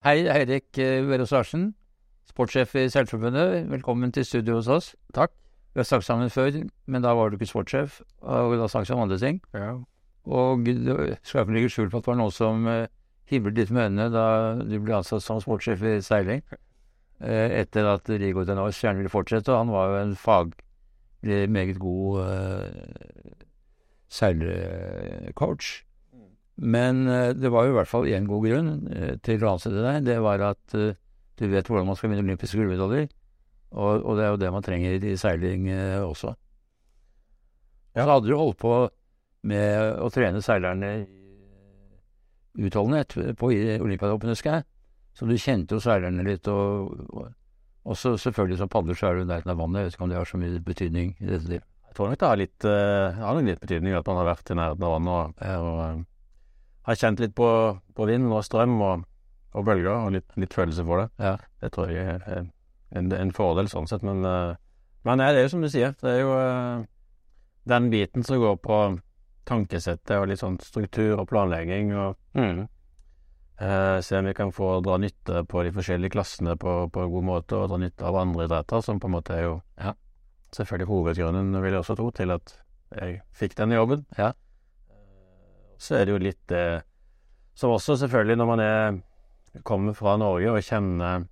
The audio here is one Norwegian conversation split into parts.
Hei, Eirik eh, Verås Larsen, sportssjef i Seilforbundet. Velkommen til studio hos oss. Takk. Vi har snakket sammen før, men da var du ikke sportssjef, og da snakket vi om andre ting. Ja. Og du skal ikke legge skjul på at det var noen som eh, himlet litt med øynene da du ble ansatt som sportssjef i seiling. Eh, etter at Rigo Denors gjerne ville fortsette, og han var jo en faglig meget god eh, seilcoach. Men eh, det var jo i hvert fall én god grunn eh, til å ansette deg. Det var at eh, du vet hvordan man skal vinne olympiske gullmedaljer. Og, og det er jo det man trenger i seiling også. Ja. Så hadde du holdt på med å trene seilerne i utholdenhet på Olympiatoppen, husker jeg. Så du kjente jo seilerne litt, og, og så selvfølgelig som padler så er du nær av vannet. Jeg vet ikke om det har så mye betydning i dette livet. Jeg tror nok det har litt, uh, har litt betydning at man har vært i nærheten av vannet og, og har kjent litt på, på vind og strøm og, og bølger, og litt, litt følelse for det. Ja. Det tror jeg er en, en fordel sånn sett, men, eh, men det er jo som du sier. Det er jo eh, den biten som går på tankesettet og litt sånn struktur og planlegging, og eh, se om vi kan få dra nytte på de forskjellige klassene på, på en god måte, og dra nytte av andre idretter, som på en måte er jo Ja. selvfølgelig hovedgrunnen, vil jeg også tro, til at jeg fikk denne jobben. Ja. Så er det jo litt det Som også selvfølgelig når man er kommer fra Norge og kjenner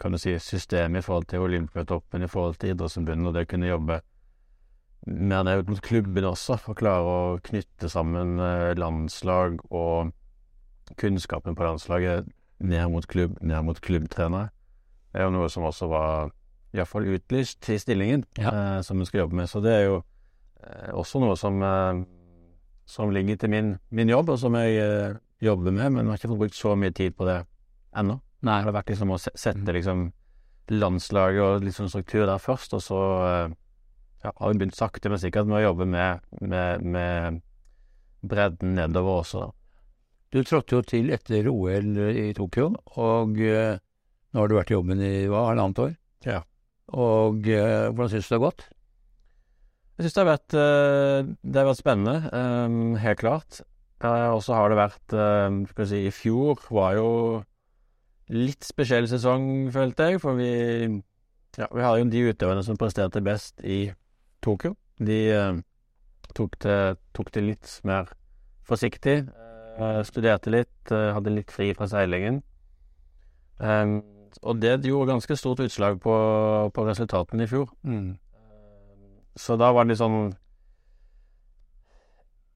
kan du si, systemet i forhold til Olympiatoppen, i forhold til Idrettsforbundet, og det å kunne jobbe mer ned mot klubben også, for å klare å knytte sammen eh, landslag og kunnskapen på landslaget ned mot klubb, ned mot klubbtrenere. Det er jo noe som også var iallfall utlyst til stillingen Ja. eh, som vi skal jobbe med. Så det er jo eh, også noe som, eh, som ligger til min, min jobb, og som jeg eh, jobber med, men jeg har ikke fått brukt så mye tid på det ennå. Nei. Det har vært liksom å sette liksom landslaget og sånn struktur der først, og så eh, ja, har vi begynt sakte, men sikkert med å jobbe med, med, med bredden nedover også. da. Du trådte jo til etter OL i Tokyo, og eh, nå har du vært i jobben i hva, halvannet år? Ja. Og eh, hvordan syns du det har gått? Jeg syns det eh, Det har vært spennende, eh, helt klart. Eh, Og så har det vært Skal vi si, i fjor var jo litt spesiell sesong, følte jeg, for vi Ja, vi har jo de utøverne som presterte best i Tokyo. De tok, det, tok det litt mer forsiktig. studerte litt, hadde litt fri fra seilingen. Og det gjorde ganske stort utslag på, på resultatene i fjor. Så da var det litt sånn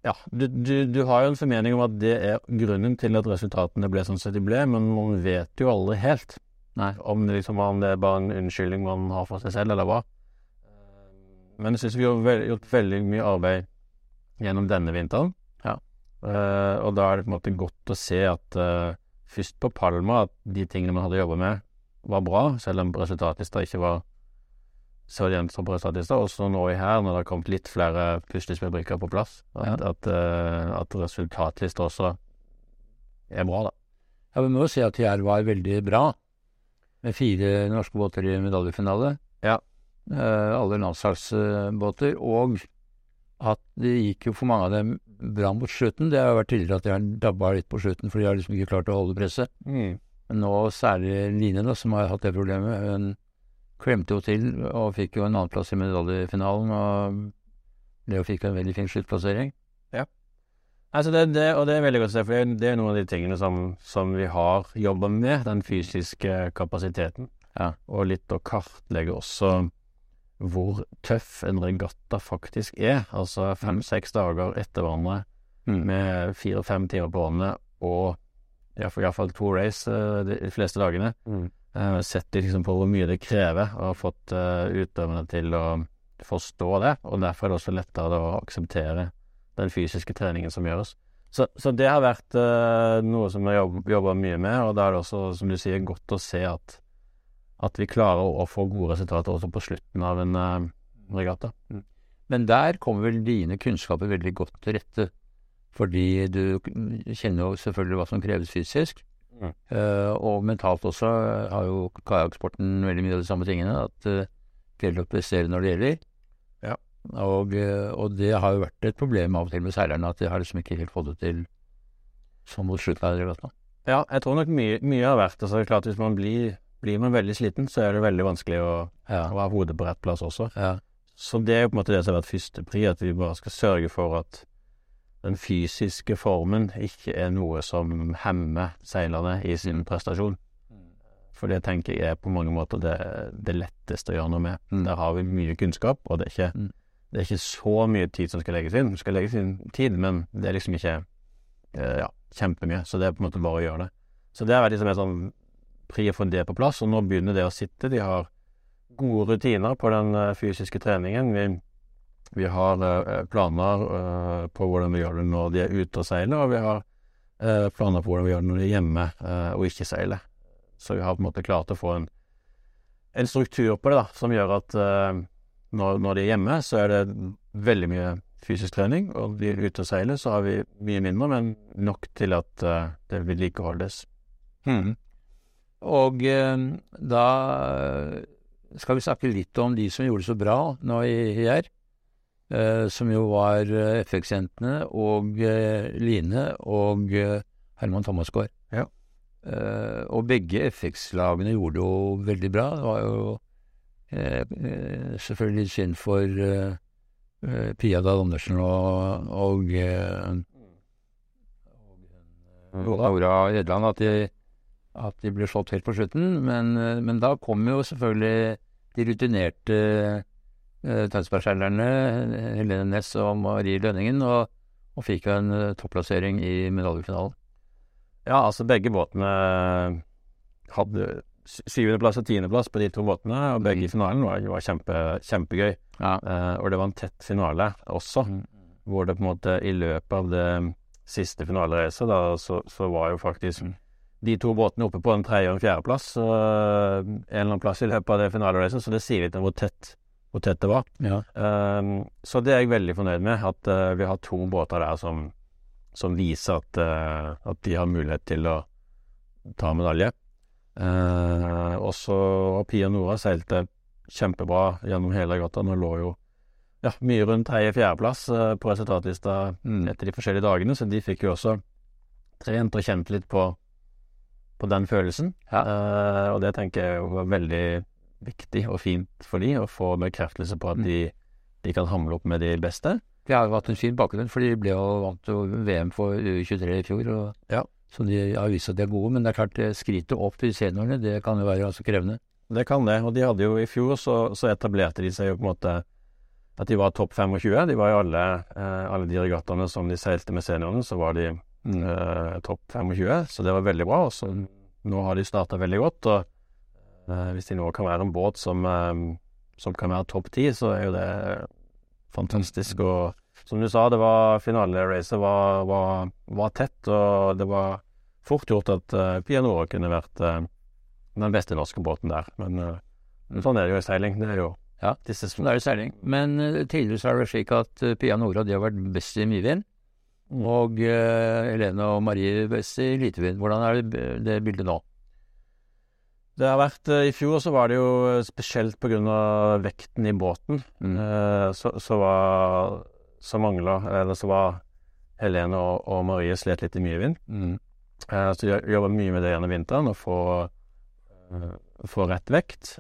Ja, du, du, du har jo en formening om at det er grunnen til at resultatene ble sånn som de ble, men man vet jo aldri helt Nei. om det, liksom, om det er bare en unnskyldning man har for seg selv, eller hva. Men jeg syns vi har veld, gjort veldig mye arbeid gjennom denne vinteren. Ja. Uh, og da er det på en måte godt å se at uh, først på Palma at de tingene man hadde jobba med, var bra, selv om resultatlista ikke var så jevnt som på og Også nå i her, når det har kommet litt flere puslespillbrikker på plass, at, at, uh, at resultatlista også er bra, da. Ja, Vi må jo si at TR var veldig bra, med fire norske båter i medaljefinale. Ja. Uh, alle landslagsbåter. Og at det gikk jo for mange av dem bra mot slutten. Det har jo vært tidligere at de har dabba litt på slutten, for de har liksom ikke klart å holde presset. Men nå særlig Line, da, som har hatt det problemet. Hun klemte jo til og fikk jo en annenplass i medaljefinalen. Og Leo fikk en veldig fin sluttplassering. Ja. Altså det, det, og det er veldig godt å se, for det, er- noen av de tingene som, som vi har jobba med, den fysiske kapasiteten. Ja. Og litt å kartlegge også hvor tøff en regatta faktisk er. Altså fem-seks dager etter hverandre Mm. med fire-fem timer på hånda og iallfall to race eh, de fleste dagene. Mm. Uh, sett liksom på hvor mye det krever, og har fått uh, utøverne til å forstå det. Og derfor er det også lettere å akseptere den fysiske treningen som gjøres. Så, så det har vært uh, noe som vi har jobba mye med, og da er det også, som du sier, godt å se at, at vi klarer å, å få gode resultater også på slutten av en uh, regatta. Men der kommer vel dine kunnskaper veldig godt til rette. Fordi du kjenner jo selvfølgelig hva som kreves fysisk. Mm. Eh, og mentalt også har jo kajakksporten veldig mye av de samme tingene. At uh, det gjelder å prestere når det gjelder. Ja. Og, uh, og det har jo vært et problem av og til med seilerne, at de har liksom ikke helt fått det til som mot slutten av regattaen. Ja, jeg tror nok mye, mye har vært altså, det. er klart Hvis man blir, blir man veldig sliten, så er det veldig vanskelig å, Ja. å ha hodet på rett plass også. ja. Så det er jo på en måte det som har vært første pri, at vi bare skal sørge for at den fysiske formen ikke er noe som hemmer seilerne i sin prestasjon. For det tenker jeg er på mange måter det, det letteste å gjøre noe med. Mm. Der har vi mye kunnskap, og det er, ikke, Mm. det er ikke så mye tid som skal legges inn. Det skal legges inn tid, men det er liksom ikke eh, ja, kjempemye. Så det er på en måte bare å gjøre det. Så det er liksom en sånn pri å få det på plass, og nå begynner det å sitte. De har gode rutiner på den eh, fysiske treningen. Vi, vi har eh, planer eh, på hvordan vi gjør det når de er ute og seiler, og vi har eh, planer på hvordan vi gjør det når de er hjemme og ikke seiler. Så vi har på en måte klart å få en, en struktur på det da, som gjør at når, når de er hjemme, så er det veldig mye fysisk trening, og de er ute og seiler, så har vi mye mindre, men nok til at det vedlikeholdes. Hmm. Og da skal vi snakke litt om de som gjorde det så bra nå i IR. Eh, som jo var eh, FX-jentene og eh, Line og Herman Thomasgaard. Ja. Eh, og begge FX-lagene gjorde det jo veldig bra. Det var jo selvfølgelig synd for Pia Dahl Andersen og, og, og Nora Edland at de, at de ble slått helt på slutten. Men, men da kom jo selvfølgelig de rutinerte Tønsberg-seilerne, Helene Næss og Marie Lønningen, og, og fikk jo en eh, topplassering i medaljefinalen. Ja, altså begge båtene hadde syvendeplass og tiendeplass på de to båtene, og begge i finalen var, var kjempe, kjempegøy. Ja. Eh, og det var en tett finale også, hvor det på en måte i løpet av det siste finaleracet, da, så, så var jo faktisk Mm. de to båtene oppe på en tredje- og en fjerdeplass, eh, en eller annen plass i løpet av det finaleracet, så det sier litt om hvor tett, hvor tett det var. Ja. Um, så det er jeg veldig fornøyd med, at uh, vi har to båter der som, som viser at, uh, at de har mulighet til å ta medalje. Eh, og Pia Nora seilte kjempebra gjennom hele grotta. Hun lå jo ja, mye rundt tredje-fjerdeplass uh, på resultatlista Mm. etter de forskjellige dagene, så de fikk jo også trent og kjent litt på, på den følelsen. Ja. Eh, og det tenker jeg var veldig viktig og fint for de, å få bekreftelse på at Mm. de, de kan hamle opp med de beste. De har jo hatt en fin bakgrunn, for de ble jo vant til VM for U23 i fjor. Og, Ja. Så de har vist at de er gode, men det er klart skritet opp til seniorene, det kan jo være altså krevende. Det kan det, og de hadde jo i fjor så, så etablerte de seg jo på en måte at de var topp 25. De var jo alle, eh, alle de regattaene som de seilte med seniorene, så var de eh, topp 25, så det var veldig bra. Og så nå har de starta veldig godt, og hvis de nå kan være en båt som, eh, som kan være topp 10, så er jo det fantastisk. Og som du sa, det var finaleracet var, var, var tett, og det var fort gjort at uh, Pia Nora kunne vært uh, den beste norske båten der. Men uh, sånn er det jo i seiling. Det er jo Ja. disse det er jo seiling. Men uh, tidligere så er det slik at eh, Pia Nora de har vært best i mye og eh, Helene og Marie best i litevind. Hvordan er det, det bildet nå? Det har vært eh, I fjor så var det jo eh, spesielt av vekten i båten. Mm. Eh, så, så var Så mangla Eller så var Helene og, og Marie slet litt i mye vind. Mm. Så de jobba mye med det gjennom vinteren, å få, få rett vekt.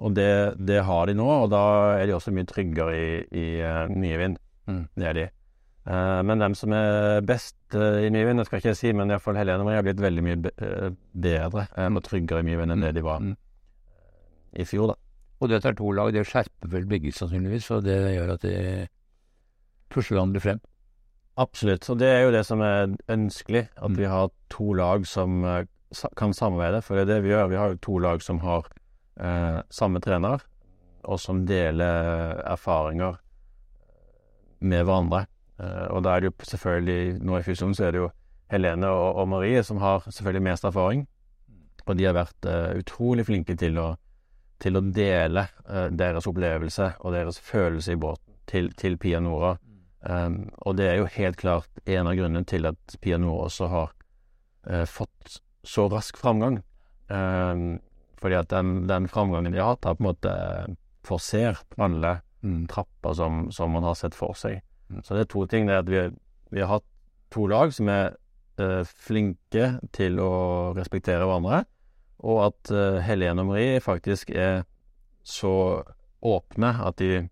Og det, det har de nå, og da er de også mye tryggere i, i mye vind. Mm. Det er de. Eh, men dem som er best eh, i mye vind, skal ikke jeg si, men iallfall Helene Marie har blitt veldig mye eh, bedre og tryggere i mye vind enn det de var i fjor, da. Og dette er to lag, det skjerper vel begge sannsynligvis, og det gjør at de pusher hverandre frem. Absolutt. Og det er jo det som er ønskelig, at Mm. vi har to lag som kan samarbeide. For det er det vi gjør. Vi har jo to lag som har eh, samme trener, og som deler erfaringer med hverandre. Eh, og da er det jo selvfølgelig Nå i fusjonen så er det jo Helene og, og Marie som har selvfølgelig mest erfaring. Og de har vært eh, utrolig flinke til å, til å dele eh, deres opplevelse og deres følelse i båten til, til Pia Nora. Um, og det er jo helt klart en av grunnene til at Pia Nora også har uh, fått så rask framgang. Um, fordi at den, den framgangen de har hatt, har på en måte forsert alle Mm. trapper som, som man har sett for seg. Mm. Så det er to ting. Det er at vi, vi har hatt to lag som er eh, flinke til å respektere hverandre, og at eh, Helene og Marie faktisk er så åpne at de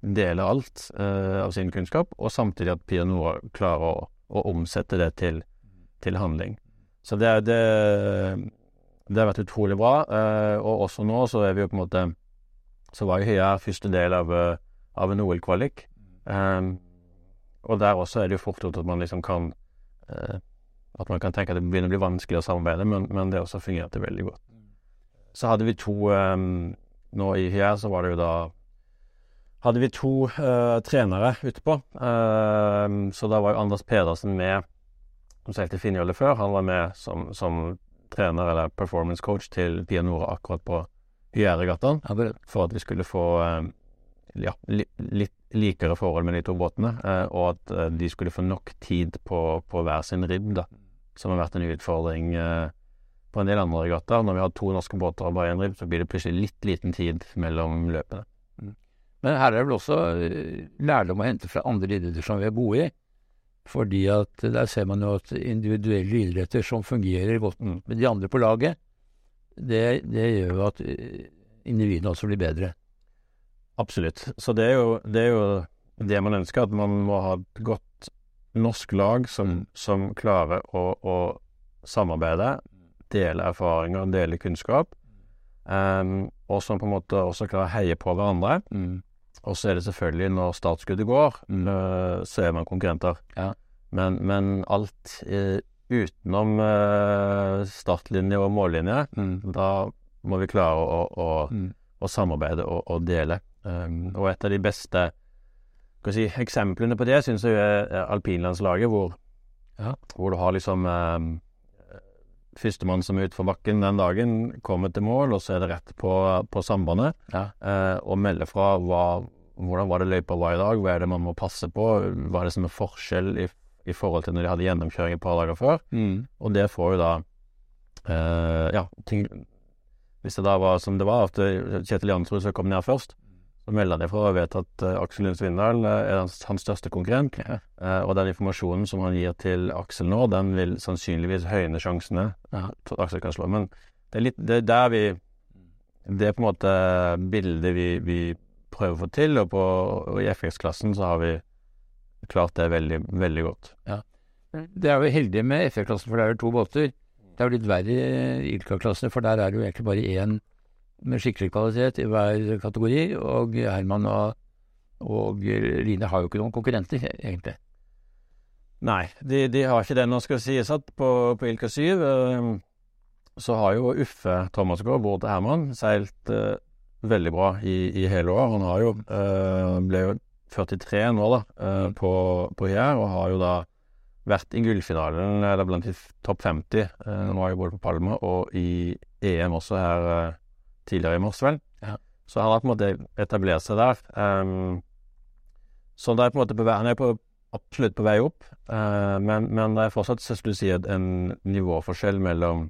deler alt eh, av sin kunnskap, og samtidig at Pia Nora klarer å, å omsette det til, til handling. Så det, det, det har vært utrolig bra. Eh, og også nå så er vi jo på en måte Så var jo her første del av, eh, av en OL-kvalik. Um, og der også er det jo fort gjort at man liksom kan eh, At man kan tenke at det begynner å bli vanskelig å samarbeide, men, men det også fungerte veldig godt. Så hadde vi to eh, Nå i her så var det jo da hadde vi to eh, trenere utpå. Uh, så da var jo Anders Pedersen med, som seilte Finnjolle før. Han var med som, som, trener, eller performance coach, til Pia Nora akkurat på Hyæregattaen. For at vi skulle få uh, ja, li, litt likere forhold med de to båtene. og at de skulle få nok tid på, på hver sin ribb, da. Som har vært en utfordring på en del andre regattaer. Når vi har to norske båter og bare én ribb, så blir det plutselig litt liten tid mellom løpene. Men her er det vel også eh, lærdom å hente fra andre idretter som vi er gode i. Fordi at der ser man jo at individuelle idretter som fungerer godt mm. med de andre på laget, det, det gjør jo at eh, individene også blir bedre. Absolutt. Så det er, jo, det er, jo, det man ønsker, at man må ha et godt norsk lag som, mm. som klarer å, å, samarbeide, dele erfaringer, dele kunnskap, um, og som på en måte også klarer å heie på hverandre. Mm. Og så er det selvfølgelig, når startskuddet går, mm. uh, så er man konkurrenter. Ja. Men, men, alt uh, utenom uh, startlinje og mållinje, mm. da må vi klare å, å, mm. å samarbeide og dele. Um, og et av de beste si, eksemplene på det syns jeg er alpinlandslaget, hvor, ja. hvor du har liksom um, Førstemann som er utfor bakken den dagen, kommer til mål, og så er det rett på, på sambandet. Ja. Uh, og melder fra hva, hvordan var det løypa var i dag, hva er det man må passe på, hva er det som er forskjell i, i forhold til når de hadde gjennomkjøring et par dager før. Mm. Og det får jo da uh, Ja, ting Hvis det da var som det var, at Kjetil Jansrud kom ned først, så melder de fra og vet at uh, Aksel Lund Svindal uh, er hans, hans, største konkurrent. Ja. Uh, og den informasjonen som han gir til Aksel nå, den vil sannsynligvis høyne sjansene ja. for Aksel kan slå. Men det er litt det er der vi Det er på en måte bildet vi, vi prøver å få til, og, på, og i FX-klassen så har vi klart det veldig, veldig godt. Ja. Det er jo heldig med FX-klassen, for det er jo to båter. Det er jo litt verre i Ilka-klassen, for der er det jo egentlig bare én med skikkelig kvalitet i hver kategori. Og Herman og, og Line har jo ikke noen konkurrenter, egentlig. Nei, de, de har ikke det. Nå skal sies at på, på Ilka 7 uh, så har jo Uffe Thomasgaard, bror til Herman, seilt uh, veldig bra i, i, hele år. Han har jo uh, ble jo 43 nå, da, uh, på, på Jær, og har jo da vært i gullfinalen, eller blant topp 50. Uh, nå var jo både på Palma og i EM også her tidligere i morges, vel. Ja. Så han har på en måte etablert seg der. Um, så det er vei, han er på, absolutt på vei opp, uh, men, men, det er fortsatt så du si, en nivåforskjell mellom,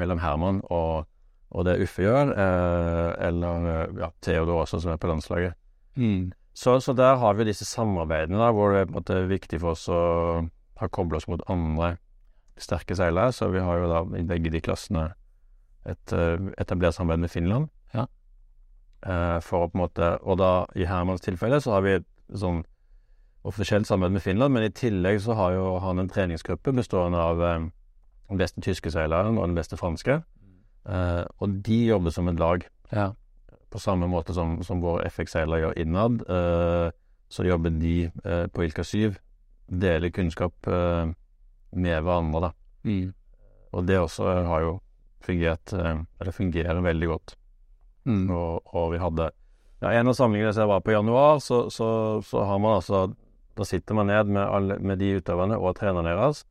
mellom Herman og, og, det Uffe gjør, uh, eller ja, Theodor også, som er på landslaget. Mm. Så, så, der har vi disse samarbeidene da, hvor det er på en måte viktig for oss å ha koblet oss mot andre sterke seilere. Så vi har jo da i begge de klassene et uh, etablert samarbeid med Finland. Ja. Uh, for å på en måte Og da, i Hermans tilfelle, så har vi et sånn offisielt samarbeid med Finland, men i tillegg så har jo han en treningsgruppe bestående av um, den beste tyske seileren og den beste franske. Uh, og de jobber som et lag. Ja. På samme måte som, som vår FX-seilere gjør innad, uh, så jobber de uh, på Ilka 7. Deler kunnskap med hverandre, da. Mm. Og det også har jo fungert eh, Eller fungerer veldig godt. Mm. Og, og, vi hadde ja, En av samlingene som jeg var på i januar, så, så, så, har man altså Da sitter man ned med, alle, med de utøverne og trenerne deres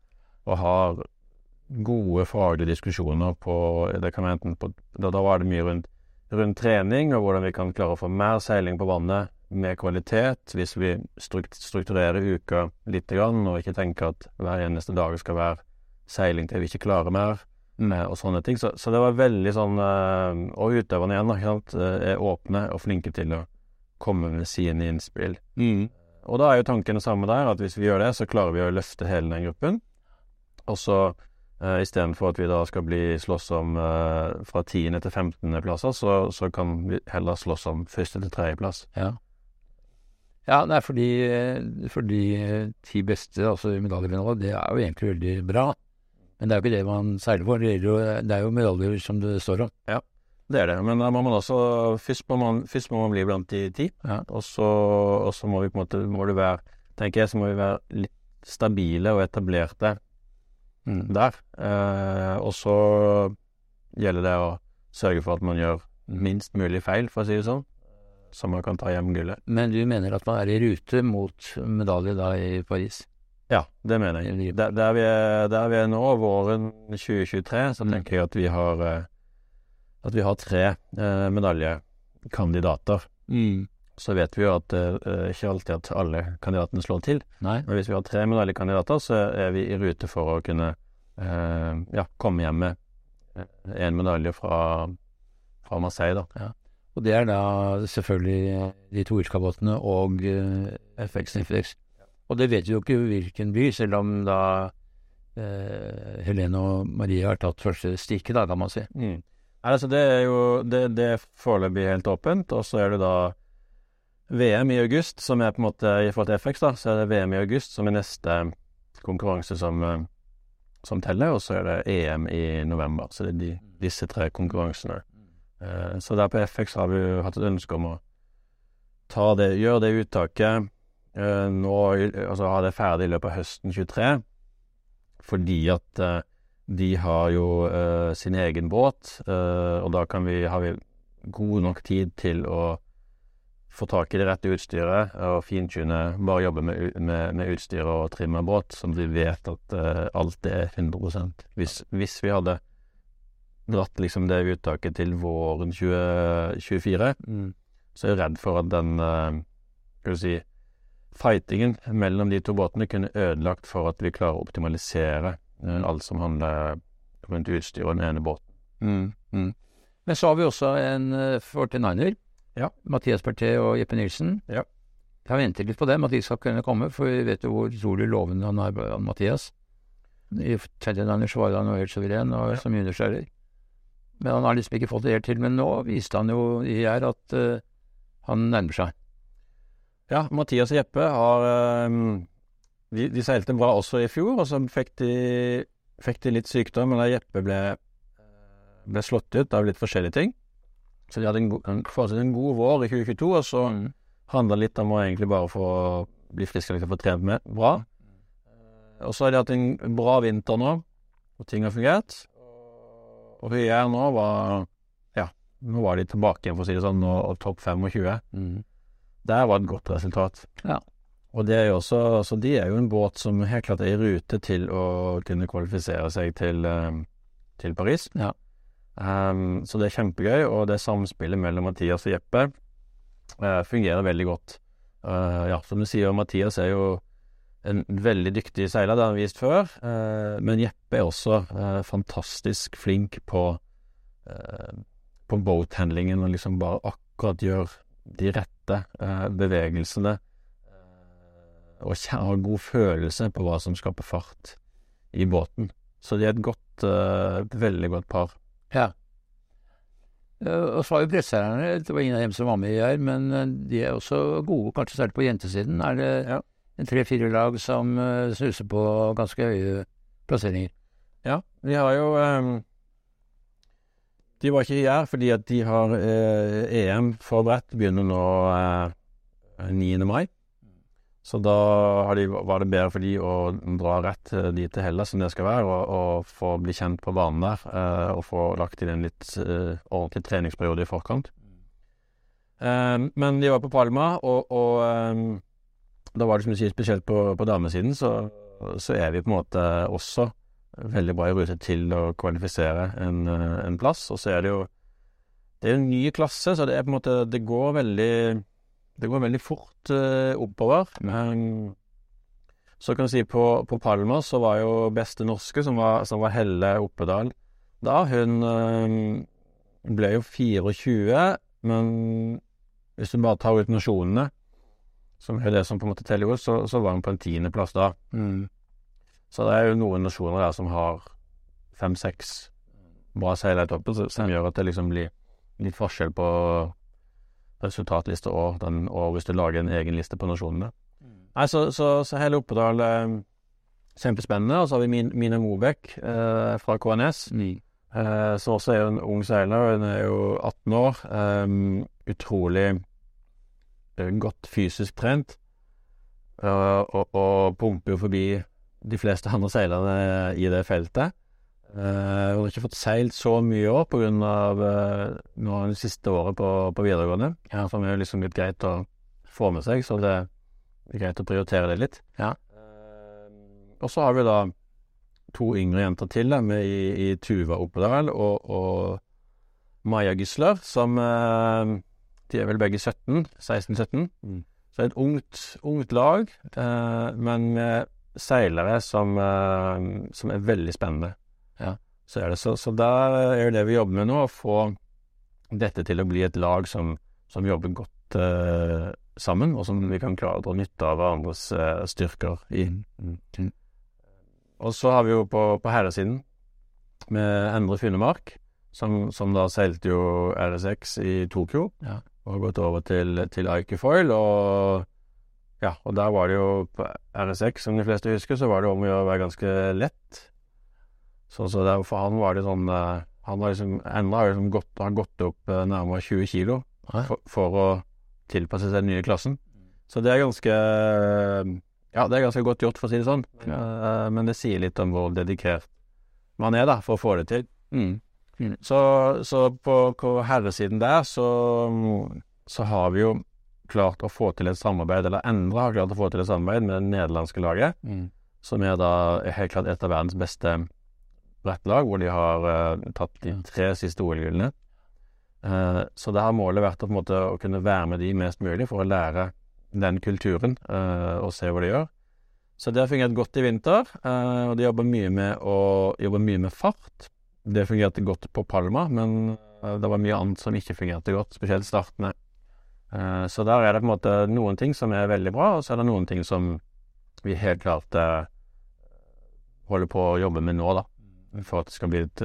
og har gode faglige diskusjoner på det kan enten på, da, da, var det mye rundt, rundt, trening og hvordan vi kan klare å få mer seiling på vannet med kvalitet hvis vi strukturerer uka litt grann, og ikke tenker at hver eneste dag skal være seiling til vi ikke klarer mer og sånne ting. Så, så, det var veldig sånn uh, Og utøverne igjen, sant, eh, er åpne og flinke til å komme med sine innspill. Mm. Og da er jo tanken det samme der, at hvis vi gjør det, så klarer vi å løfte hele den gruppen. Og så uh, istedenfor at vi da skal bli slåss om uh, fra 10. til 15. plasser, så, så kan vi heller slåss om første til tredjeplass. Ja. Ja, nei, fordi, fordi for ti beste, altså medaljevinnere, det er jo egentlig veldig bra. Men det er jo ikke det man seiler for. Det er jo, det er jo medaljer som det står om. Ja, det er det. Men da må man også Først må man, først må man bli blant de ti, Ja. og så, må vi på en måte må det være Tenker jeg, så må vi være litt stabile og etablerte Mm. der. Eh, og så gjelder det å sørge for at man gjør minst mulig feil, for å si det sånn. Så man kan ta hjem gullet. Men du mener at man er i rute mot medalje da i Paris? Ja, det mener jeg. Der, der, vi er, der vi er nå, våren 2023, så Mm. tenker jeg at vi har eh, At vi har tre eh, medaljekandidater. Mm. Så vet vi jo at det er ikke alltid at alle kandidatene slår til. Nei? Men hvis vi har tre medaljekandidater, så er vi i rute for å kunne eh, ja, komme hjem med én medalje fra, fra Marseille, da. Og det er da selvfølgelig de to Irska-båtene og uh, FX FX. Og det vet vi jo ikke hvilken by, selv om da eh, Helene og Marie har tatt første stikket, da, kan man si. Nei, Altså, det er jo Det, det er foreløpig helt åpent, og så er det da VM i august, som er på en måte I forhold til FX, da, så er det VM i august som er neste konkurranse som, som teller, og så er det EM i november. Så det er de, disse tre konkurransene. Eh, Så der på FX har vi jo hatt et ønske om å ta det, gjøre det uttaket nå, i- altså ha det ferdig i løpet av høsten 23, fordi at eh, de har jo eh, sin egen båt, eh, og da kan vi, har vi god nok tid til å få tak i det rette utstyret og fintune, bare jobbe med, med, med utstyr og trimme båt, som vi vet at uh, alt er 100% hvis, hvis vi hadde dratt liksom det uttaket til våren 2024, Mm. så er jeg redd for at den uh, skal vi si, fightingen mellom de to båtene kunne ødelagt for at vi klarer å optimalisere eh, alt som handler rundt utstyr og den ene båten. Mm. Mm. Men så har vi også en uh, 49er. Ja. Mathias Berté og Jeppe Nilsen. Ja. Jeg har ventet litt på dem, at de skal kunne komme, for vi vet jo hvor utrolig lovende han er, han Mathias. I 39er så var han jo helt suveren og som juniorskjærer. Men han har liksom ikke fått det helt til. Men nå viste han jo i her at uh, han nærmer seg. Ja, Mathias og Jeppe har eh, de, de seilte bra også i fjor, og så fikk de, fikk de litt sykdom, eller Jeppe ble, ble slått ut av litt forskjellige ting. Så de hadde en, en, en god vår i 2022, og så Mm. handla litt om å egentlig bare få bli frisk og få trent med bra. Og så har de hatt en bra vinter nå, og ting har fungert. Og Høyær nå var Ja, nå var de tilbake igjen, for å si det sånn, og, og topp 25. Mm. Der var et godt resultat. Ja. Og det er jo også Så de er jo en båt som helt klart er i rute til å kunne kvalifisere seg til, eh, til Paris. Ja. Um, så det er kjempegøy, og det samspillet mellom Mathias og Jeppe uh, fungerer veldig godt. Uh, ja, som du sier, Mathias er jo en veldig dyktig seiler, det har han vist før. Uh, men Jeppe er også fantastisk flink på, på boathandlingen og liksom bare akkurat gjør de rette eh, bevegelsene. eh, og har god følelse på hva som skaper fart i båten. Så de er et godt, eh, et veldig godt par. Ja. Eh, Og så har vi presseeierne, det var ingen av dem som var med i her, men eh, de er også gode, kanskje særlig på jentesiden. Er det Ja. en tre-fire lag som snuser på ganske høye plasseringer? Ja, vi har jo eh, De var ikke her fordi at de har eh, EM forberedt, begynner nå eh, 9. mai. Så da de, var det bedre for de å dra rett eh, dit til Hellas som det skal være, og, og få bli kjent på banen der, eh, og få lagt inn en litt eh, ordentlig treningsperiode i forkant. Eh, men de var på Palma, og, og da var det som du sier, spesielt på, på damesiden, så, så er vi på en måte også veldig bra i rute til å kvalifisere en, eh, en plass. Og så er det jo Det er en ny klasse, så det er på en måte Det går veldig Det går veldig fort eh, oppover. Men så kan du si på, på Palma så var jo beste norske, som var, som var Helle Oppedal da, hun eh, ble jo 24, men hvis du bare tar ut nasjonene, som er det som på en måte teller, så, så var hun på en tiendeplass da. Mm. Så det er jo noen nasjoner der som har fem-seks bra seilere i toppen, som, gjør at det liksom blir litt forskjell på resultatliste og, den, og hvis du lager en egen liste på nasjonene. Nei, så, så, så hele Oppedal eh, Kjempespennende. Og så har vi Min, Mina Mobek eh, fra KNS, eh, som også er en ung seiler. Hun er jo 18 år. Um, utrolig eh, godt fysisk trent. Uh, og, og, pumper jo forbi de fleste andre seilerne i det feltet. Uh, hun har ikke fått seilt så mye i år pga. Uh, nå det siste året på, på videregående, ja. som er liksom litt greit å få med seg. Så det er greit å prioritere det litt. Ja. Og så har vi da to yngre jenter til da, med i, i Tuva Oppedal og, og Maja Gisler, som uh, De er vel begge 17? 16-17. Mm. Så et ungt, ungt lag, uh, men med seilere som, eh, som, er veldig spennende. Ja. Så er det så, så der er det vi jobber med nå, å få dette til å bli et lag som, som jobber godt uh, sammen, og som vi kan klare å dra nytte av hverandres uh, styrker i. Mm. Mm. Og så har vi jo på, på herresiden med Endre Funnemark, som, som, da seilte jo RSX i Tokyo. Ja. Og har gått over til, til Ikefoil. Og ja, og der var det jo på RSX, som de fleste husker, så var det om å gjøre å være ganske lett. Så, så der, for han var det sånn eh, Han har liksom Endre har liksom gått, har gått opp eh, nærmere 20 kilo for, for, å tilpasse seg den nye klassen. Så det er ganske ja, det er ganske godt gjort, for å si det sånn. Ja. Men det sier litt om hvor dedikert man er da, for å få det til. Mm. Mm. Så, så, på, på herresiden der så, så, har vi jo klart å få til et samarbeid, eller Endre har klart å få til et samarbeid med det nederlandske laget, mm. som er da helt klart et av verdens beste brettlag, hvor de har uh, tatt de tre siste OL-gullene. Uh, så det har målet vært å, på en måte, å kunne være med de mest mulig for å lære den kulturen uh, og se hva de gjør. Så det har fungert godt i vinter, og de jobber mye med å jobbe mye med fart. Det fungerte godt på Palma, men det var mye annet som ikke fungerte godt, spesielt startene. Så der er det på en måte noen ting som er veldig bra, og så er det noen ting som vi helt klart holder på å jobbe med nå, da. For at det skal bli et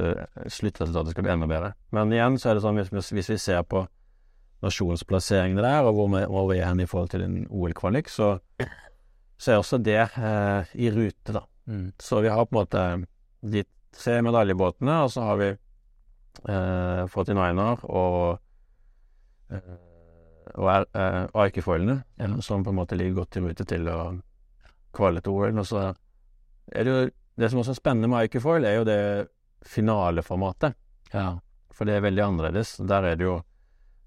sluttresultat skal bli enda bedre. Men igjen så er det sånn hvis, hvis vi ser på nasjonsplasseringene der, og hvor vi, hvor vi er hen i forhold til en OL-kvalik, så, så, er også det eh, i rute, da. Mm. Så vi har på en måte de tre medaljebåtene, og så har vi eh, 49er og eh, og, er, er, og Eikefoilene, ja. som på en måte ligger godt i rute til å kvale til OL. Og så er det jo Det som også er spennende med Arkefoil, er jo det finaleformatet. Ja. For det er veldig annerledes. Der er det jo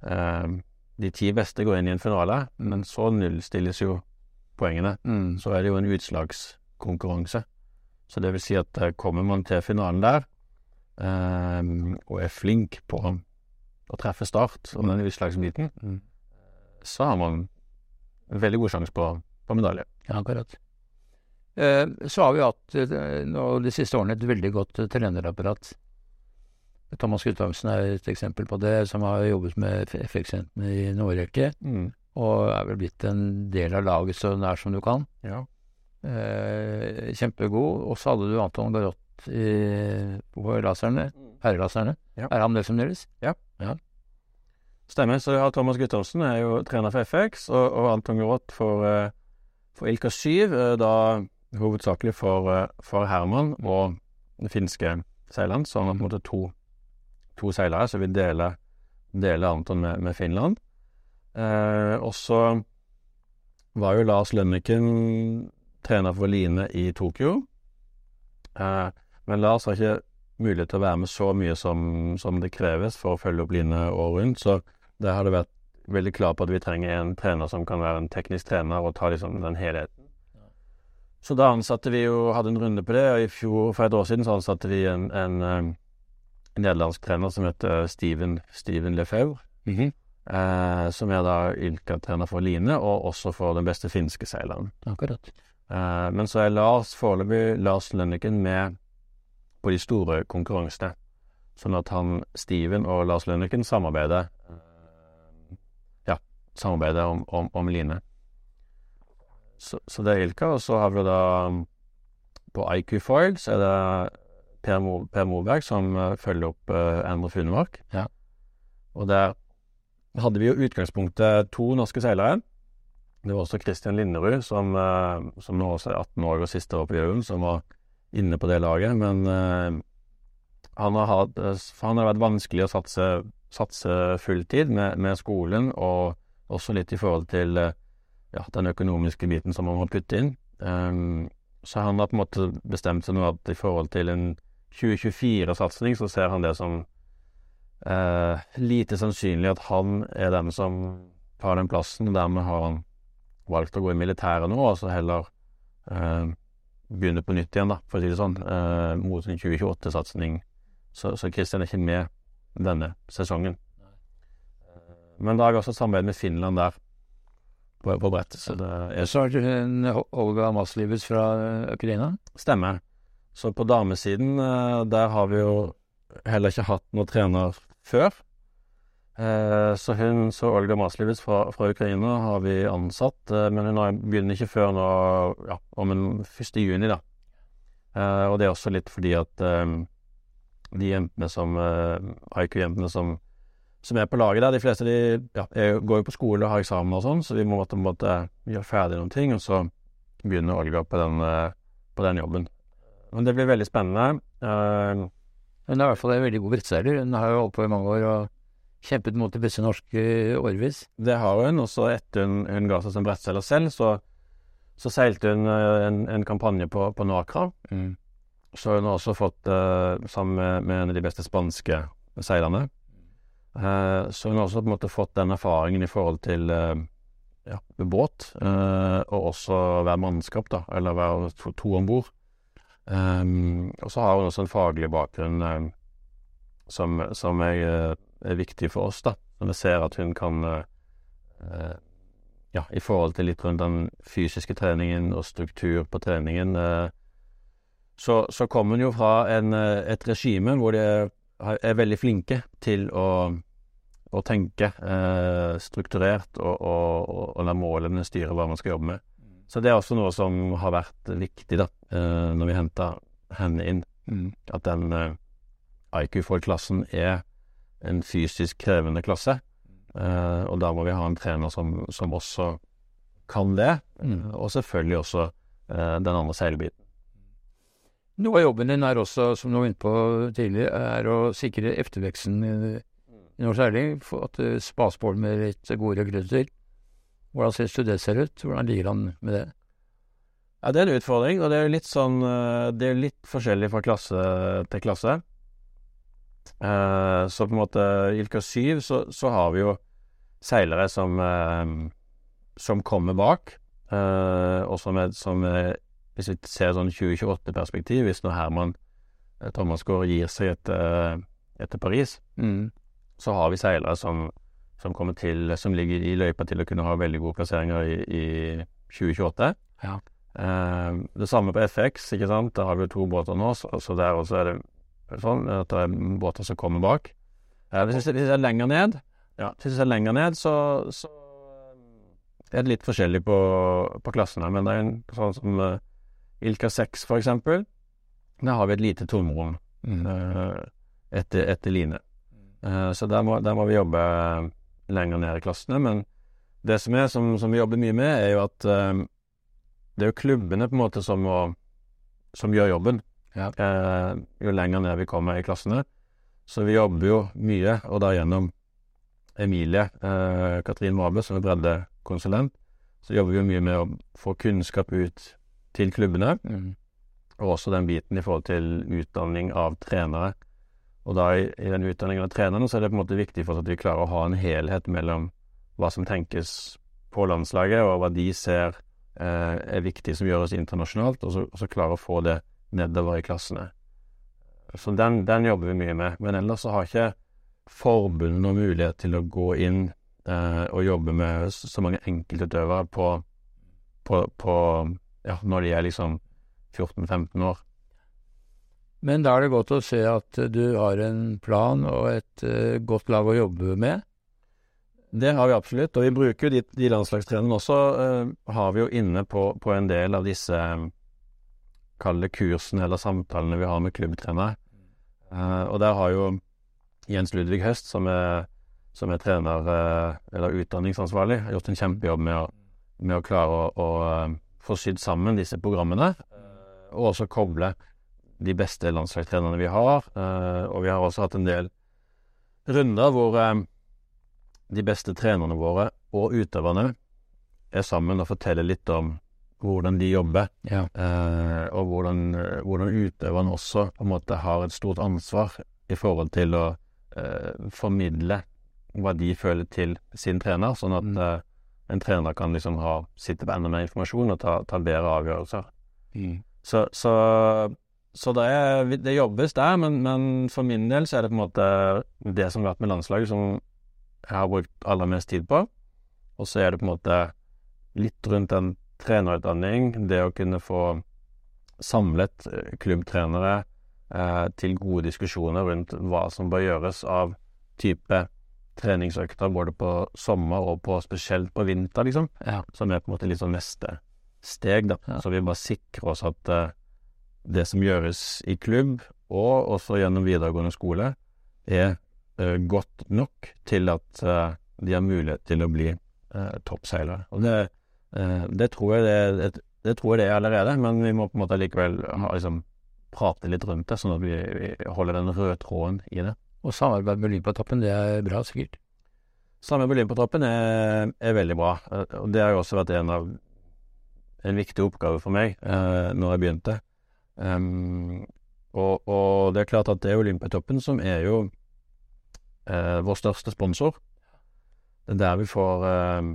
eh, de ti beste går inn i en finale, men så nullstilles jo poengene. Mm. Så er det jo en utslagskonkurranse. Så det vil si at eh, kommer man til finalen der, eh, og er flink på å treffe start om den utslagsbiten, mm. Så har man veldig god sjanse på, på medalje. Ja, akkurat. Eh, så har vi hatt eh, nå de siste årene et veldig godt trenerapparat. Thomas Guttormsen er et eksempel på det, som har jobbet med FX-jentene i en årrekke. Mm. Og er vel blitt en del av laget så nær som du kan. Ja. Eh, kjempegod. Og så hadde du Anton Garott på laserne, mm. herrelaserne. Ja. Er han det fremdeles? Ja. ja. Stemmer. Så har Thomas Guttormsen, er jo trener for FX, og, og Anton Groth for, eh, for Ilka 7, eh, da hovedsakelig for, eh, for Herman og det finske seileren, så han har på en måte to to seilere, så vi deler, deler Anton med, med Finland. Eh, og så var jo Lars Lønniken trener for Line i Tokyo. Eh, men Lars har ikke mulighet til å være med så mye som, som det kreves for å følge opp Line året rundt, så der har det vært veldig klar på at vi trenger en trener som kan være en teknisk trener og ta liksom den helheten. Så da ansatte vi jo, hadde en runde på det, og i fjor, for et år siden så ansatte vi en, en en nederlandsk trener som heter Steven, Steven Lefebvre. Mm -hmm. eh, som er da Ylka-trener for Line, og også for den beste finske seileren. Akkurat. Eh, men så er Lars foreløpig Lars Lønniken med på de store konkurransene. Sånn at han, Steven og Lars Lønniken samarbeider eh, Ja, samarbeider om, om, om Line. Så, så, det er Ilka, og så har vi da på IQ Foil så er det Per, Mo, per Moberg som uh, følger opp uh, Endre Funemark. Ja. Og der hadde vi jo utgangspunktet to norske seilere. Det var også Kristian Linderud, som, uh, som nå også er 18 år og siste år på Gjøun, som var inne på det laget. Men han har, hatt, han har vært vanskelig å satse, satse fulltid med, med, skolen, og også litt i forhold til ja, den økonomiske biten som man må putte inn. Um, så han har på en måte bestemt seg nå at i forhold til en 2024-satsing, så ser han det som uh, lite sannsynlig at han er den som tar den plassen. og Dermed har han valgt å gå i militæret nå, og så heller uh, begynne på nytt igjen, da, for å si det sånn, uh, mot en 2028-satsing. Så, så Christian er ikke med denne sesongen. Men da har vi også samarbeid med Finland der, på, på brettet. Så er Så har du Olga Maslivets fra Ukraina? Stemmer. Så på damesiden, eh, der har vi jo heller ikke hatt noen trener før. Eh, så hun, så Olga Maslivets fra, fra, Ukraina har vi ansatt, eh, men hun begynner ikke før nå, ja, om en 1. juni, da. Og det er også litt fordi at de jentene som IQ-jentene som, som, er på laget der, de fleste de ja, går jo på skole og har eksamen og sånn, så vi må på en måte gjøre ferdig noen ting, og så begynner Olga på den, på den jobben. Men det blir veldig spennende. Uh, hun er i hvert fall en veldig god brettseiler. Hun har jo holdt på i mange år og kjempet mot de beste norske årevis. Det har hun. Og så etter hun, hun ga seg som brettseiler selv, så, så, seilte hun eh, en, en kampanje på, på Nakra. Mm. Så hun har også fått, uh, sammen med, med, en av de beste spanske seilerne uh, Så hun har også på en måte fått den erfaringen i forhold til ja, båt, og også være mannskap, da, eller være to, to om bord. Um, og så har hun også en faglig bakgrunn som, som er, eh, er, viktig for oss, da. Når vi ser at hun kan Ja, i forhold til litt rundt den fysiske treningen og struktur på treningen, så, så kommer hun jo fra en, et regime hvor de er, veldig flinke til å, å tenke eh, strukturert og, og, og, og la målene styre hva man skal jobbe med. Så det er også noe som har vært viktig, da, eh, når vi henta henne inn. Mm. At den eh, IQ for-klassen er en fysisk krevende klasse. Eh, og da må vi ha en trener som, som også kan det. Mm. Og selvfølgelig også den andre seilbiten. Noe av jobben din er også, som du var inne på tidligere, er å sikre efterveksten i, i norsk seiling. For at det spas på med litt gode rekrutter. Hvordan du det ser ut? Hvordan ligger han med det? Ja, Det er en utfordring, og det er litt sånn eh, Det er litt forskjellig fra klasse til klasse. Uh, så på en måte i Ilka 7 så, så, har vi jo seilere som, uh, som kommer bak, uh, og som er, som er, Hvis vi ser sånn 2028-perspektiv, hvis nå Herman Thomasgaard gir seg etter, etter Paris, mm. så har vi seilere som som kommer til Som ligger i løypa til å kunne ha veldig gode plasseringer i, i 2028. Ja. Eh, det samme på FX, ikke sant. Der har vi jo to båter nå, så, så der også er det sånn at det er båter som kommer bak. Eh, hvis, vi, ser er lenger ned, ja, hvis jeg lenger ned, så, så er det litt forskjellig på, på klassene. Men det er en sånn som Ilka 6, for eksempel. Der har vi et lite tomrom mm. uh, etter, etter line. Uh, så der må, der må, vi jobbe lenger ned i klassene. Men det som er, som, som vi jobber mye med, er jo at det er jo klubbene på en måte som, må, som gjør jobben. Ja. Eh, jo lenger ned vi kommer i klassene. Så vi jobber jo mye, og da gjennom Emilie eh, Katrin Mabe, som er breddekonsulent, så jobber vi mye med å få kunnskap ut til klubbene. Mm. Og også den biten i forhold til utdanning av trenere. Og da i, i den utdanningen av trenerne så er det på en måte viktig for oss at vi klarer å ha en helhet mellom hva som tenkes på landslaget, og hva de ser eh, er viktig som gjøres internasjonalt, og så, og så klare å få det nedover i klassene. Så den, den, jobber vi mye med. Men ellers så har ikke forbundet noen mulighet til å gå inn eh, og jobbe med så mange enkeltutøvere på, på, på ja, når de er liksom 14-15 år. Men da er det godt å se at du har en plan og et uh, godt lag å jobbe med. Det har vi absolutt, og vi bruker jo de, de landslagstrenerne også. Uh, har vi jo inne på, på, en del av disse kall kursene kursen eller samtalene vi har med klubbtrenere. Uh, og der har jo Jens Ludvig Høst, som er, som er trener, eller utdanningsansvarlig, gjort en kjempejobb med å, med å klare å, å få sydd sammen disse programmene, og også koble de beste landslagstrenerne vi har. og vi har også hatt en del runder hvor de beste trenerne våre og utøverne er sammen og forteller litt om hvordan de jobber, Ja. eh, og hvordan, eh, hvordan utøverne også på en måte har et stort ansvar i forhold til å eh, formidle hva de føler til sin trener, sånn at Mm. En trener kan liksom ha, sitte på enda mer informasjon og ta, ta bedre avgjørelser. Så, så, så det, er, det jobbes der, men, men for min del så er det på en måte det som har vært med landslaget, som jeg har brukt aller mest tid på. Og så er det på en måte litt rundt en trenerutdanning, det å kunne få samlet eh, klubbtrenere eh, til gode diskusjoner rundt hva som bør gjøres av type treningsøkter både på sommer og på spesielt på vinter, liksom. Ja. Som er på en måte litt sånn neste steg, da. Ja. Så vi bare sikrer oss at uh, det som gjøres i klubb, og også gjennom videregående skole, er uh, godt nok til at uh, de har mulighet til å bli toppseilere. Og det, det, tror jeg det, det, det tror jeg det er allerede, men vi må på en måte likevel ha, liksom, prate litt rundt det, sånn at vi, vi holder den røde tråden i det. Og samarbeid med Olympiatoppen, det er bra, sikkert. Samme på Olympiatoppen er, er veldig bra, eh, og det har jo også vært en av en viktig oppgave for meg eh, når jeg begynte. Um, og, og det er klart at det er Olympiatoppen som er jo eh, vår største sponsor. Det er der vi får eh,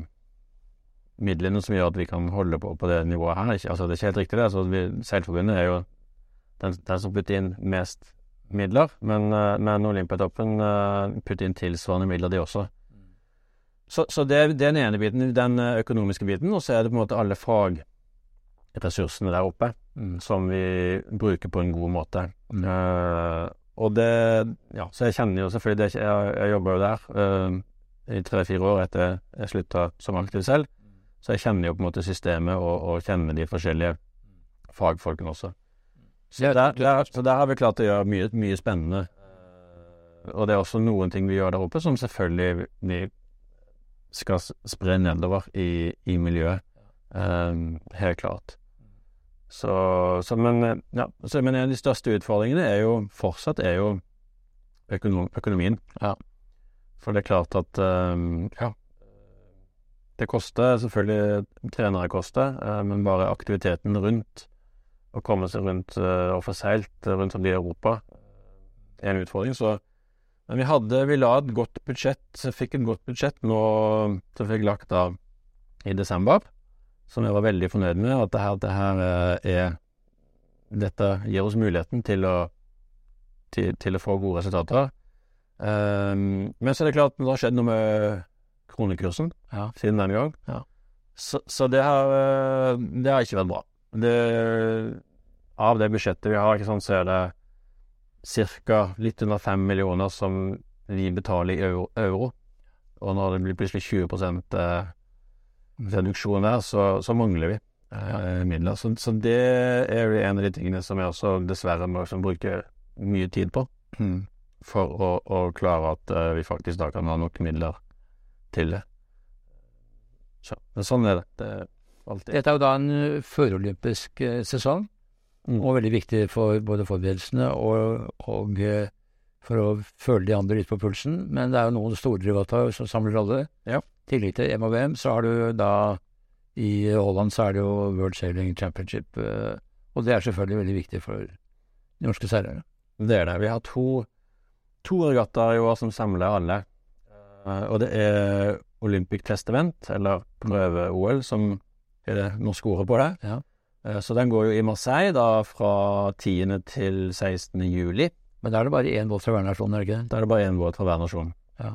midlene som gjør at vi kan holde på på det nivået her. Altså, det er ikke helt riktig, det. Altså, vi, Seilforbundet er jo den, den som putter inn mest midler, men, eh, men Olympiatoppen eh, putter inn tilsvarende midler, de også. Så, så det, er den ene biten, den eh, økonomiske biten, og så er det på en måte alle fagressursene der oppe Mm. som vi bruker på en god måte. Mm. Uh, og det Ja, så jeg kjenner jo selvfølgelig det, Jeg, jeg jobber jo der uh, i tre-fire år etter jeg slutta som aktiv selv, så jeg kjenner jo på en måte systemet og, og kjenner de forskjellige fagfolkene også. Så der, der, så der har vi klart å gjøre mye, mye spennende. Og det er også noen ting vi gjør der oppe som selvfølgelig vi skal spre nedover i, i miljøet. Um, helt klart. Så, så men, ja, så, men en av de største utfordringene er jo fortsatt er jo økonom, økonomien. Ja. For det er klart at um, ja, det koster selvfølgelig Trenere koster, uh, men bare aktiviteten rundt å komme seg rundt uh, og få seilt rundt om i Europa er en utfordring. Så men vi hadde Vi la et godt budsjett, fikk et godt budsjett nå som fikk lagt av i desember, som jeg var veldig fornøyd med. At det her, det her eh, er Dette gir oss muligheten til å, til, til å få gode resultater. Um, men så er det klart, det har skjedd noe med kronekursen Ja. siden den gang. Ja. Så, så det har eh, Det har ikke vært bra. Det, av det budsjettet vi har, sant, så er det ca. litt under 5 millioner som vi betaler i euro. euro. Og når det blir plutselig 20 eh, reduksjon der, så, så mangler vi eh, midler. Så, så det er en av de tingene som jeg også dessverre må liksom bruke mye tid på Mm. for å, å klare at eh, vi faktisk da kan ha nok midler til det. Så, men sånn er det. Det alltid. Dette er jo da en uh, førolympisk uh, sesong, Mm. og veldig viktig for både forberedelsene og, og uh, for å føle de andre litt på pulsen. Men det er jo noen store rivaltaer som samler alle. Ja. I tillegg til M og VM, så har du da I Holland så er det jo World Sailing Championship, og det er selvfølgelig veldig viktig for de norske seilerne. Det er det. Vi har to, to regattaer i år som samler alle. Eh, og det er Olympic Test Event, eller prøve-OL, som er det norske ordet på det. Ja. Eh, så den går jo i Marseille da fra 10. til 16. juli. Men da er det bare én båt fra hver nasjon, er det ikke det? Da er det bare én båt fra hver nasjon. Ja.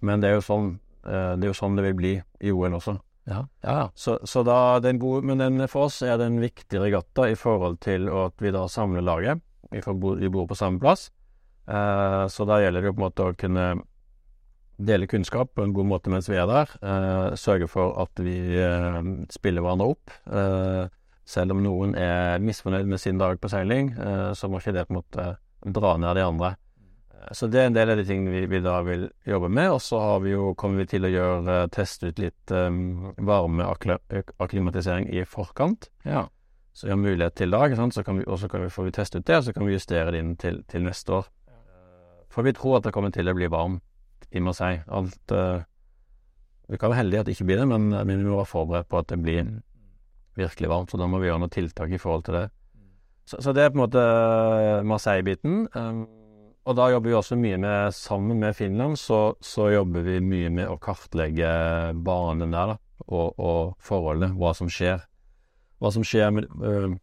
Men det er sånn eh, det er jo sånn det vil bli i OL også. Ja, ja. ja. Så, så da, den gode, men den, for oss er det en viktig regatta i forhold til at vi da samler laget. Vi, får vi bor på samme plass. Eh, så da gjelder det jo på en måte å kunne dele kunnskap på en god måte mens vi er der. Eh, sørge for at vi eh, spiller hverandre opp. Eh, selv om noen er misfornøyd med sin dag på seiling, eh, så må ikke det på en måte dra ned de andre. Eh, så det er en del av de tingene vi, vi da vil jobbe med. Og så har vi jo, kommer vi til å gjøre, teste ut litt um, varmeakklimatisering i forkant. Ja. Så vi har mulighet til da, ikke? Så kan vi, og så kan vi, får vi teste ut det, og så kan vi justere det inn til, til neste år. For vi tror at det kommer til å bli varmt i Marseille. Alt uh, Vi kan være heldige at det ikke blir det, men, men vi må være forberedt på at det blir virkelig varmt. Så da må vi gjøre noen tiltak i forhold til det. Så, så det er på en måte Marseille-biten. Um, og da jobber vi også mye med Sammen med Finland så, så jobber vi mye med å kartlegge banen der, da. Og, og forholdet. Hva som skjer. Hva som skjer med, uh,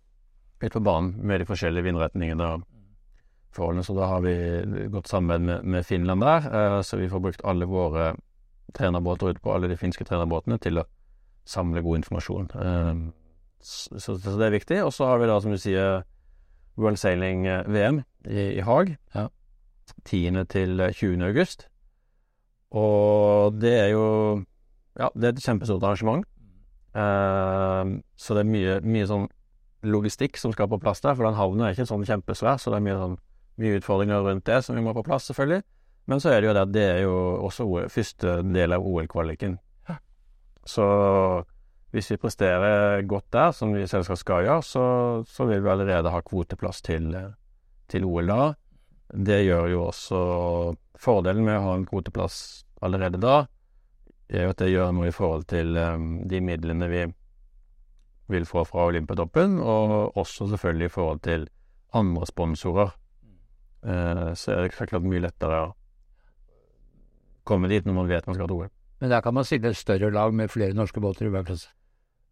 ute på banen med de forskjellige vindretningene og forholdene. Så da har vi gått sammen med, med Finland der. Uh, så vi får brukt alle våre trenerbåter ute på alle de finske trenerbåtene til å samle god informasjon. Uh, så, så, det er viktig. Og så har vi da, som du sier, World Sailing-VM i, i Haag. Ja. 10. til 20. august. Og det er jo Ja, det er et kjempestort arrangement. Så det er mye, mye sånn logistikk som skal på plass der, for den havna er ikke sånn kjempesvær, så det er mye, sånn, mye utfordringer rundt det som vi må på plass, selvfølgelig. Men så er det jo det at det er jo også første del av OL-kvaliken. Så hvis vi presterer godt der, som vi selvsagt skal gjøre, så, så vil vi allerede ha kvoteplass til, til OL da. Det gjør jo også Fordelen med å ha en kvoteplass allerede da, er jo at det gjør noe i forhold til um, de midlene vi vil få fra Olympiatoppen, og også selvfølgelig i forhold til andre sponsorer. Uh, så er det klart mye lettere å komme dit når man vet man skal til OL. Men der kan man stille et større lag med flere norske båter i hver klasse?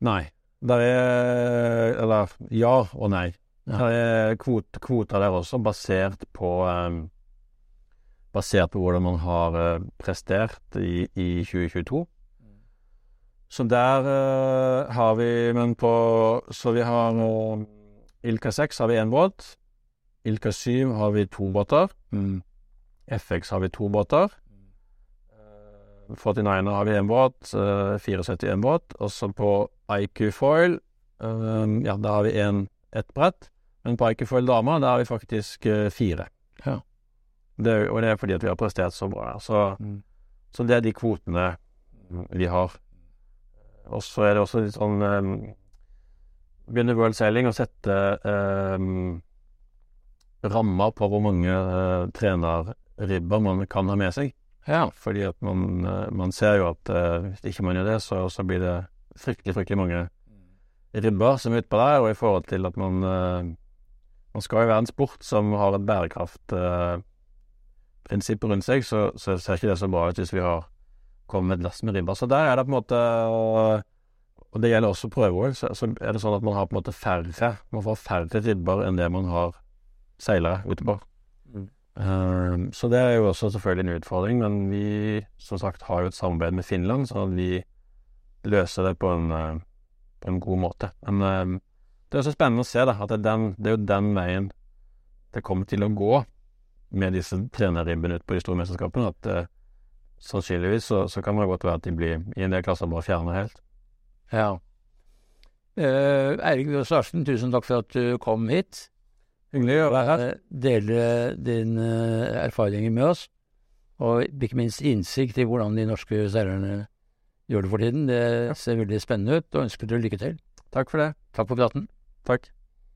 Nei. Der er Eller ja og nei. Ja. Der er kvot, kvoter der også, basert på um, Basert på hvordan man har uh, prestert i, i 2022. Så der uh, har vi Men på Så vi har uh, Ilka 6 har vi én båt. Ilka 7 har vi to båter. Mm. FX har vi to båter. 49er har vi én båt. 74 én båt. Og så på IQ Foil, ja, da har vi én ett brett. Men på IQ Foil Dama, der har vi faktisk uh, fire. Ja. Det, og det er fordi at vi har prestert så bra. Så, mm. så det er de kvotene vi har. Og så er det også litt sånn um, Begynner World Sailing å sette um, rammer på hvor mange uh, trenerribber man kan ha med seg. Ja. Fordi at man, uh, man ser jo at uh, hvis ikke man gjør det, så, så blir det fryktelig, fryktelig mange ribber som er utpå der, og i forhold til at man man skal jo være en sport som har et bærekraftprinsipp rundt seg, så, så, ser ikke det så bra ut hvis vi har kommet med et lass med ribber. Så der er det på en måte Og det gjelder også prøve-OL. Så, så, er det sånn at man har på en måte færre Man får færre ribber enn det man har seilere utenfor. Mm. Um, så det er jo også selvfølgelig en utfordring, men vi som sagt har jo et samarbeid med Finland, så vi løser det på en, uh, på en god måte. Men um, det er også spennende å se da, at det er, den, det er jo den veien det kommer til å gå med disse trenerribbene ute på de store mesterskapene. At uh, sannsynligvis så, så, kan det godt være at de blir i en del klasser bare fjerna helt. Ja. Uh, Eirik Bjøs Larsen, tusen takk for at du kom hit. Hyggelig å være her. Dele dine erfaringer med oss. Og ikke minst innsikt i hvordan de norske seilerne gjør det for tiden. Det ser veldig spennende ut, og ønsker dere lykke til. Takk for det. Takk for praten. Takk.